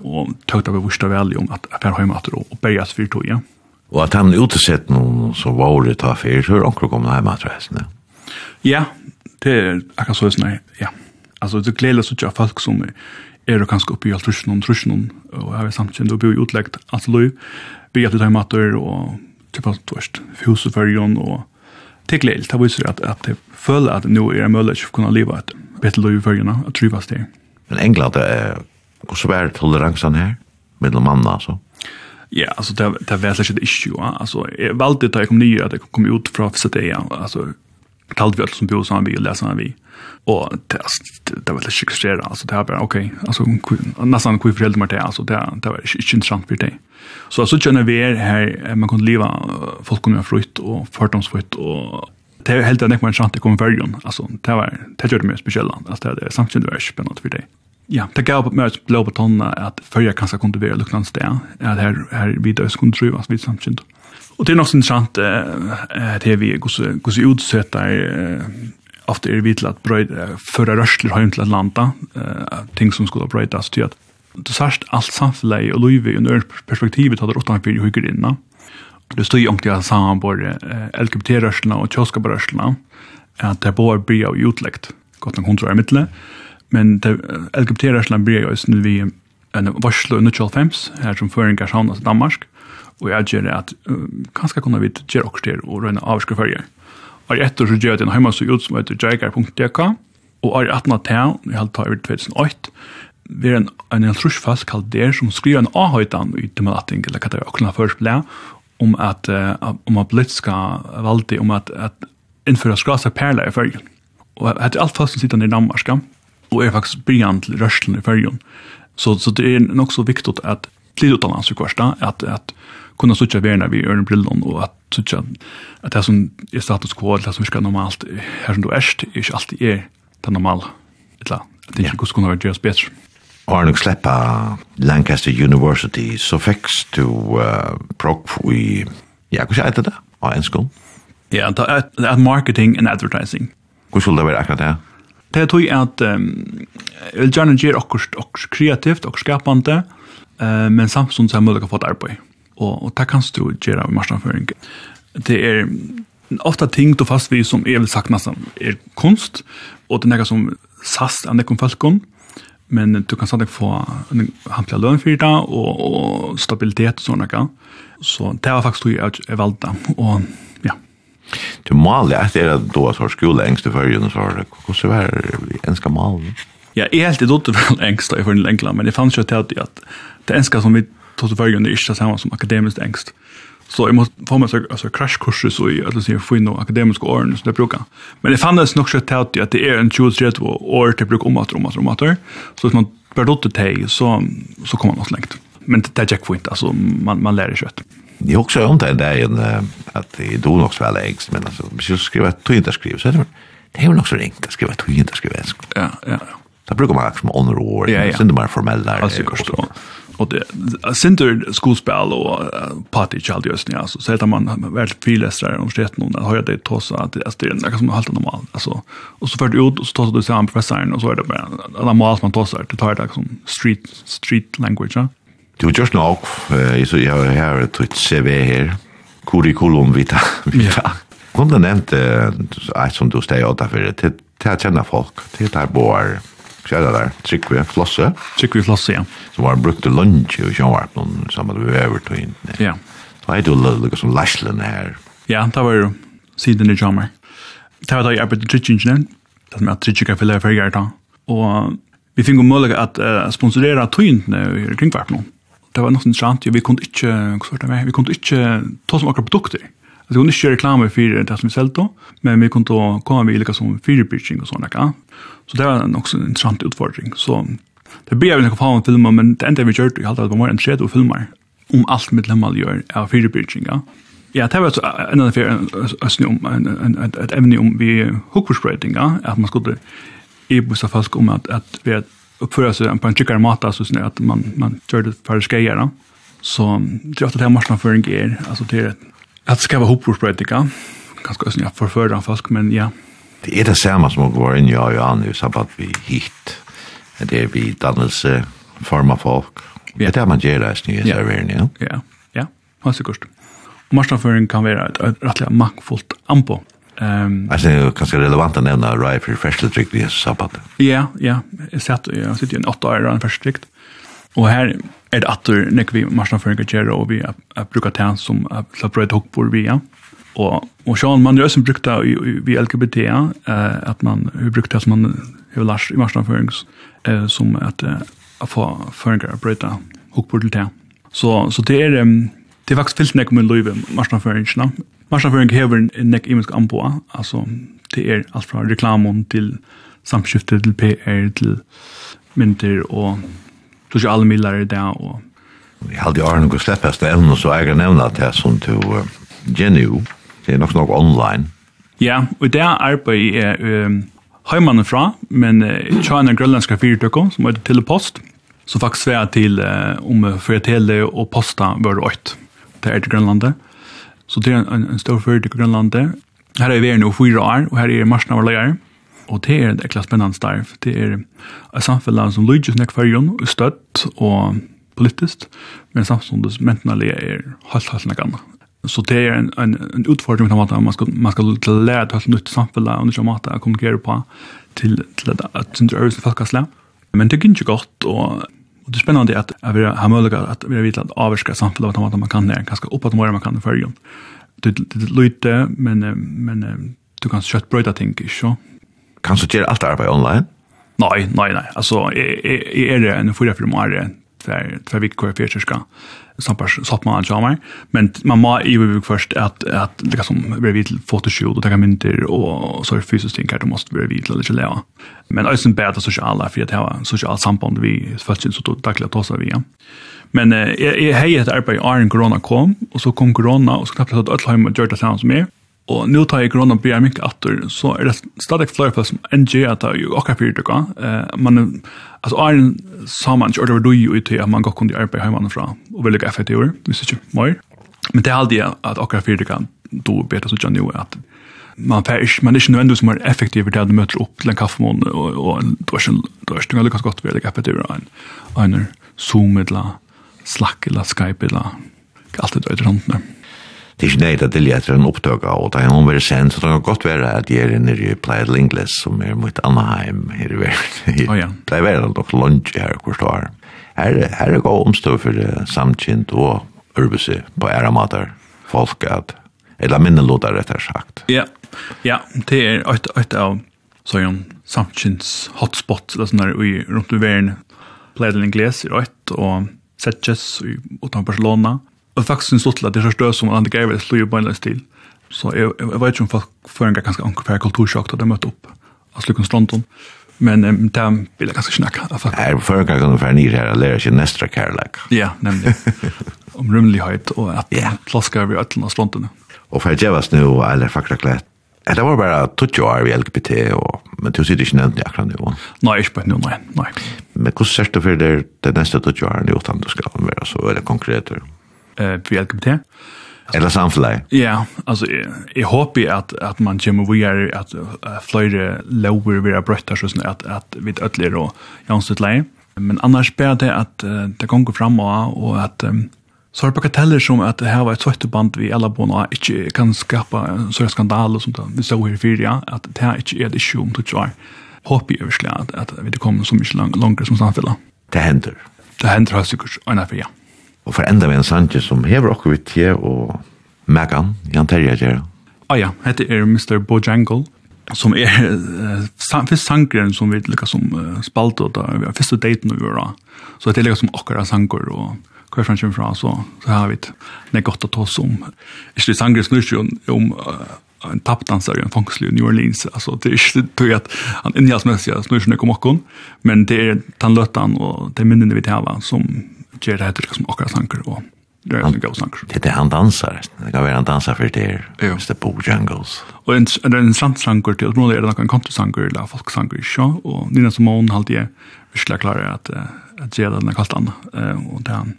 og tøkta vi vursta vel om at jeg fer hjemme etter og berges for tog, ja. Og at han utesett noen som var det ta fyr, så er anker kommet hjemme etter hesten, ja. Det er akkurat så sånn, ja. Altså, det gleder seg ikke av folk som er er kanskje oppe i alt trusjen om trusjen, og jeg vet samtidig, og bor blir utleggt alt løy, bygge at du tar hjemme og typ av tvørst, huset for og det gleder, det viser at, at jeg føler at nå er det mulig å kunne leve et bedre løy i førjen, at trivas det. Men England er Hvordan var toleransen her, mellom mannen altså? Ja, alltså det det var släkt ett issue. Alltså jag valde att jag kom nya att jag kom ut från FCD alltså kallt vi som bor som vi läser vi. Och det det var lite skrära alltså det här bara okej. Alltså nästan kul för helt mer det alltså det det var inte intressant för det. Så så känner vi här man kan leva folk kommer frukt och fördomsfritt och det är helt enkelt man chans det kommer färgen. Alltså det var det gjorde mig speciellt. Alltså det är samtidigt är spännande för det ja, det gav på mig blå på tonna att förra kanske kunde vara liknande stä. Att här här vi då skulle tro att vi samtidigt. Och det är nog intressant eh att vi går går så utsätta ofta är det vitt att bröd förra rörsler hem till Atlanta eh ting som skulle brödas till att det särskilt allt samhälle och Louis under perspektivet hade åtta för hur grinna. Det står ju omkring samman både LGBT-rörelserna och kioskabrörelserna att det bara blir utläckt. Gott nog i mittlet men det LGBT-rørsland blir jo nu vi en varslo i 12-5, her som føringar sauna til Danmark, og jeg gjør at kanskje kunne vi gjøre også der og røyne avvarske førjer. Og etter så gjør jeg en heimasug ut som heter jaikar.dk, og i 18 tal, i halv tar over 2008, vi er en, en helt trusfast kalt der som skriver en avhøytan i demalatting, eller hva det er åkna først ble, om at, uh, om at politiska valgte, om at, at innføra skrasa perla i førjen. Og det er alt fast som sitter i Danmark, og er faktisk brygjant til rørslen i färgen. Så, så det är nok så viktigt att flytta utomlands i kvarsta, att, att kunna sutja verna vid brillon, och att sutja att det som är status quo, det som virkar normalt her som du är, är ikke alltid er det normala. Eller, att det inte ja. kunna vara göras bättre. Har nok sleppa Lancaster University, så fikk du uh, prok i, ja, hva er det da, av en skål? Ja, det er marketing and advertising. Hvor skulle det være akkurat det? Det er tog at um, jeg vil gjerne gjøre akkurat kreativt, akkurat skapende, uh, men samtidig så er mulig å få et arbeid. Og, og det kan du gjøre i marsnaføring. Det er ofta ting du fast vi som er vel sagt nesten er kunst, og det er noe som sast av noen folkene, men du kan stadig få en hantelig løn for det, og, og stabilitet og sånne. Så det var faktisk tog jeg valgte, og Du maler etter er at du har skole engst i førgen, og så har det, hvordan er det enska malen? Ja, jeg er helt i dotter vel engst i førjen lengla, men jeg fanns jo til at det enska som vi tog til førgen er ikke det samme som akademisk engst. Så jeg måtte få meg altså, krasjkurser så i at så jeg får inn noen akademiske årene som jeg bruker. Men jeg fanns nok så til at det er en 23 år til jeg bruker omater, omater, omater. Så hvis man bare dotter til, så, så kommer man også lengt. Men det er ikke fint, altså man, man lærer ikke etter jag också om det där en att det är då nog så väl ängst men alltså hvis jag skriver att du skriver så är det det är väl också ringt att skriva att du inte skriver ängst. Ja, ja. Det brukar man också med honor ord, ja, ja. sen det man formellt där. Alltså förstå. Och det center skolspel och party child just nu alltså så heter man väl fylästrar om stet någon har jag det tossa att det är något som helt normalt alltså och så för det ut och så tossar du sen professorn och så är det bara alla mål man tossar det tar det som street street language ja Du just nok, så jeg har her et CV her, curriculum vita, [laughs] vita. Kunne du nevnt et som du steg åtta for, til å kjenne folk, til der boar, hva er det der, Tryggve Flosse? Tryggve Flosse, ja. Som har brukt til lunch i Sjønvarpen, sammen med Øvertøyen. Ja. Da er du litt som Lashlen her. Ja, det var jo siden i Sjønvarpen. Det var da jeg arbeidde Tryggingeniør, det som er Tryggve Fyller Fergert da. Og vi fikk jo mulighet at uh, sponsorere tøyentene i kringvarpen det var nesten sant, vi kunne ikke, hva det var, vi kunne ikke ta som akkurat produkter. Altså, vi kunne ikke gjøre reklame for det som vi selv da, men vi kunne komme med like som fyrbyrking og sånne, ja. Så det var en også en interessant utfordring. Så det ble vi noen faen filmer, men det enda vi gjør det, jeg halte at det var mer enn tredje filmer om alt mitt lemmal gjør av fyrbyrking, ja. Ja, det var en av det et evne om vi hukkersprøyting, ja, at man skulle i bussa folk om at, at vi er uppföra sig på en tryckare mat så snö att man man gör det för skejarna. Så det är ofta det här en är alltså det är att skapa hopprospredikan ganska snö för förra fast men ja. Det är det samma som går in ja, ja, nu, så att vi hit. Det är vi dannelse forma folk. Det är man gör det snö ja. är Ja. Ja. Ja. Fast det går. Marknadsföring kan vara ett rättligt maktfullt ambo Ehm alltså det kanske relevant att nämna Rye för fresh district vi sabbat. Ja, ja, jag satt jag sitter ju en 8 år en fresh district. Och här är det åter när vi marsna för att och vi att bruka tän som att bröd hook på vi. Och och Sean man gör som brukta vi LGBT eh att man hur brukta som man hur lars i marsna för eh som att att få förringar bröda hook på det. Så så det är det är faktiskt fyllt när kommer löva marsna för Marknadsføring hever nek imensk anboa, altså det er alt fra reklamon til samskifte til PR til mynter og sosiale midler alle i det og Jeg hadde jo Arne og sleppest evne, så jeg kan nevne at det er sånn til uh, Genu, det er nok nok online. Ja, og det arbeid er um, heimannen fra, men uh, tjene grønlandske fyrtøkken som heter Telepost, så faktisk er til uh, om for tele og posta var åkt. Det er til Grønlandet. Så det er en, en stor fördel i Grønlandet. Her er vi nå fyra år og her er marsna vår leier. Og det er et ekla spennende starv. Det er et samfunn som lyder snäck for och støtt og politiskt. Men samtidigt som mentalliga är helt, helt något annat. Så det er en, en, en utfordring med at man skal, man skal lære et helt nytt samfunn og nytt måte å kommunikere på til, til at att, er att, att, att, Men det er ikke godt, og Og det er spennende at jeg vil ha mulighet at vi har vitt att avskriva samtliga av att man kan det ganska uppåt mål man kan det förrjön. Det det lite men men du kan kött bröda tänker så. Kan du gjøre alt arbeid online? Nei, nei, nei. Altså, jeg, jeg, jeg er det en fyra för månader tver tvär tvär vikt kvar peterska sampar sapman jamar men man må ju vi först at att liksom blir vi till fotoshoot og ta mynter og så er fysisk ting tänker du måste bli vi till lite lära men alltså bättre sociala för att ha social samband vi först så då dagliga tossa vi ja. Men eh jag hejat arbete i Iron Corona kom og så kom Corona og så knappt att alla hem gjort det som är Og nu tar jeg korona blir mye atter, så er det stadig flere plass som NG at det er jo akkurat fyrt dere. Men altså, er en sammen ikke ordentlig døy ut til at man godt kunne arbeide hjemmefra, og vil ikke effektiv år, hvis ikke mer. Men det er aldri at akkurat fyrir dere då bedre så gjør jo at man får ikke, man er ikke nødvendig som er effektiv til at du møter opp til en kaffemån, og, og en, du er ikke, du er ikke ganske godt ved det effektiv år, en Zoom eller Slack eller Skype eller alt det du er til hånden der det er ikke nøyde at det etter en opptøk av, og da hun var sendt, så det kan godt være at jeg er nere i Playa Lingles, som er mot Anaheim her i verden. Oh, ja. [laughs] Det er veldig nok lunge her, hvor det er. Her, her er god omstå for uh, samkjent og urbese på æramater, folk at, eller minnelåter, rettere sagt. Ja, ja, det er et, et av sånn samkjents hotspot, eller sånn der, rundt i verden. Pleid Lingles er et, og Setjes utan Barcelona. Og faktisk synes Lotla, det er så støv som andre greier det slår jo på en til. Så jeg, jeg jeg vet ikke om folk får en ganske anker for kultursjokk da de møtte opp av slukken stronton. Men um, det vil jeg ganske snakke. Jeg er for en gang ganske nyr her, og lære seg nestra kærlek. Ja, nemlig. [laughs] om rymlighet og at yeah. plasker vi øtlen av strontene. Og for jeg gjevast nå, eller faktisk klett, Det var bara 20 år i LGBT, og, men du sitter ikke nevnt i akkurat nå. Nei, ikke på nå, nei. nei. Men hvordan ser du for det, det neste 20 årene i utan du skal være så veldig konkret? Nei eh för LGBT. Eller samfunnet. Ja, alltså jag hoppas att att man kommer vi är att lover vil vi är her, så att att vi ödler och Jansut leie. Men annars ber det att det går fram och att så har bagateller som att det här var ett tvättband vi alla på och inte kan skapa sådana skandaler og sånt, vi så her i för ja, att det her inte er et issue om det år. hopp i överslag att, at vi kommer så mycket lång, som samfunnet. Det händer. Det händer har säkert ena för ja. Og for enda vi en sanje som hever okkur vidt til og Megan, Jan Terje Gjera. Ah ja, hette er Mr. Bojangle, som er uh, fyrst sangren som vi lika som uh, spalte og da vi har fyrste daten vi var Så det er lika som okkara sanger og hver fram kommer fra, så, så har vi det godt å ta oss om. Ikke det sangren snur jo om uh, en tappdansare i en fångslig i New Orleans. Alltså, det är ikke det att han innehållsmässiga snurrsen om okkon, men det är den lötan och det minnene vi tävlar som gjør det etter liksom akkurat tanker og det er en god tanker. Det er han dansar, det kan være han dansar for det er, hvis det bor jungles. Og en, en, en sant tanker til, og er det noen kontosanker eller folksanker ikke, og Nina Simone halte jeg virkelig klarer at, at gjør det noe kalt annet, og det er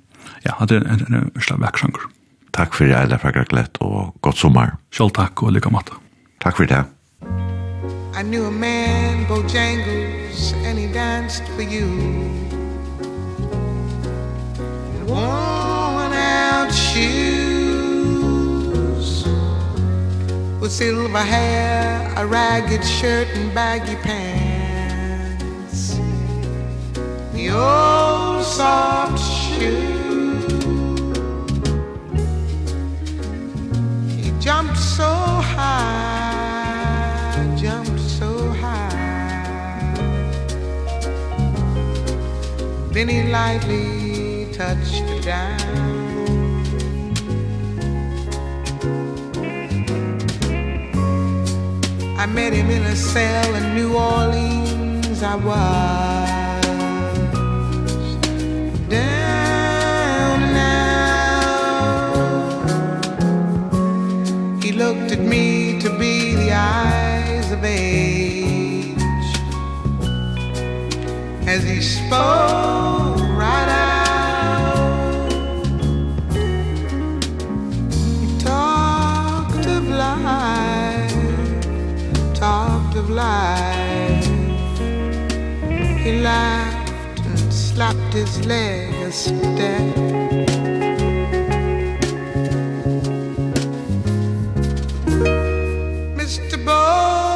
ja, det er en virkelig veksanker. Takk for det, Eila Fagraklett, og godt sommer. Selv takk, og lykke matta. Takk for det. I knew a man, Bojangles, and he danced for you. with silver hair a ragged shirt and baggy pants. The old soft shoe. He jumped so high jumped so high. Then he lightly touched the ground I met him in a cell in New Orleans. I was Down and out. He looked at me to be the eyes of age. As he spoke left his leg a step Mr. Bojangles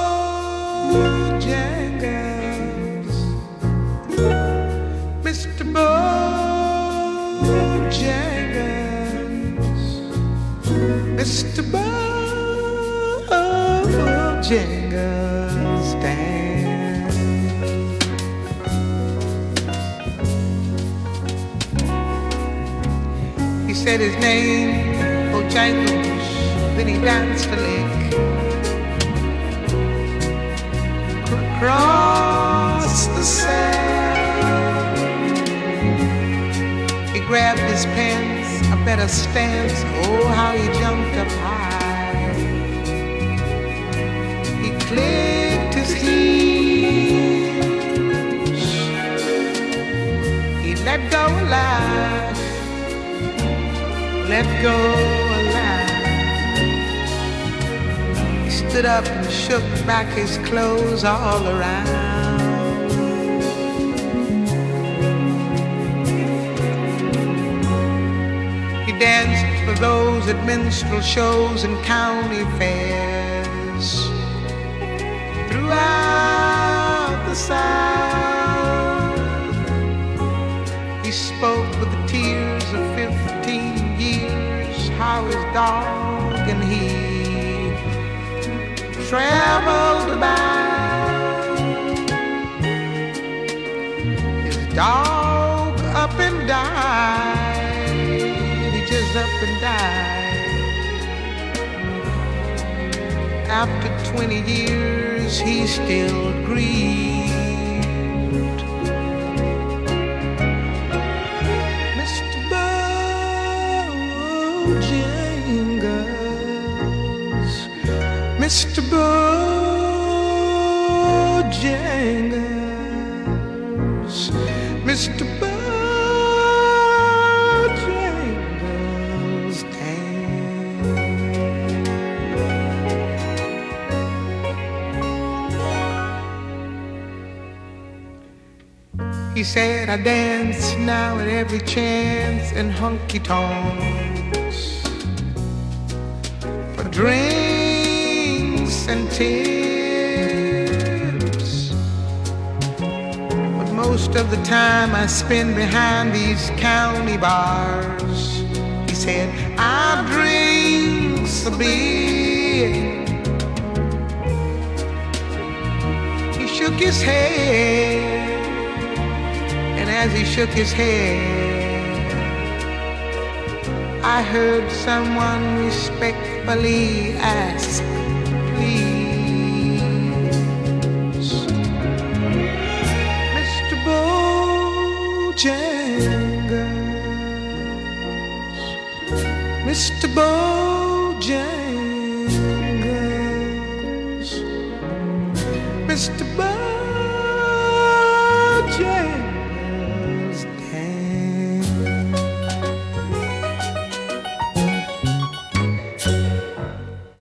Mr. Bojangles Mr. Bojangles said his name Bojangles Then he danced a lick. Across the sand He grabbed his pants A better stance Oh how he jumped up high. He clicked his heels. He let go alive let go alive. Stood up and shook back his clothes all around. He danced for those at minstrel shows and county fairs. Throughout the South He spoke with was dark and he traveled about. His dog up and died he just up and died after 20 years he still grieves. best Bojangles Mr. Bojangles He said I dance now at every chance and honky-tonk tips. But most of the time I spend behind these county bars. He said, I drink some beer. He shook his head And as he shook his head I heard someone respectfully ask